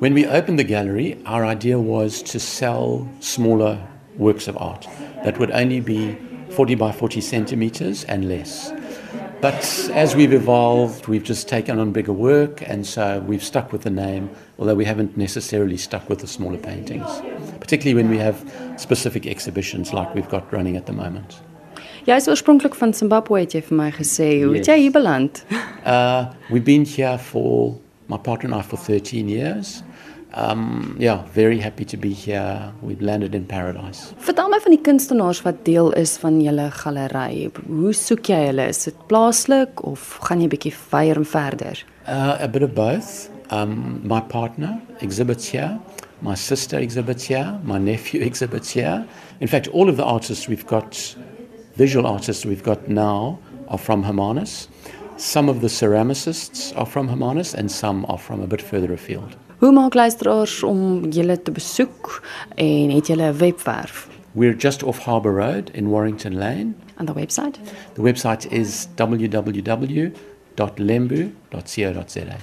When we opened the gallery, our idea was to sell smaller works of art that would only be 40 by 40 centimeters and less. But as we've evolved, we've just taken on bigger work, and so we've stuck with the name, although we haven't necessarily stuck with the smaller paintings, particularly when we have specific exhibitions like we've got running at the moment. Jy is oorspronklik van Zimbabwe het jy vir my gesê. Hoe het jy hier beland? Uh, we've been here for my partner and I for 13 years. Um, yeah, very happy to be here. We've landed in paradise. Vertel my van die kunstenaars wat deel is van julle galery. Hoe soek jy hulle? Is dit plaaslik of gaan jy bietjie vyer en verder? Uh, a bit of both. Um, my partner exhibits here. My sister exhibits here. My nephew exhibits here. In fact, all of the artists we've got, visual artists we've got now, are from Hermanus. Some of the ceramicists are from Hermanus, and some are from a bit further afield. Hoe maak luisteraars om julle te besoek en het julle 'n webwerf We're just off Harbour Road in Warrington Lane. aan die webwerf? The website is www.lembu.co.za.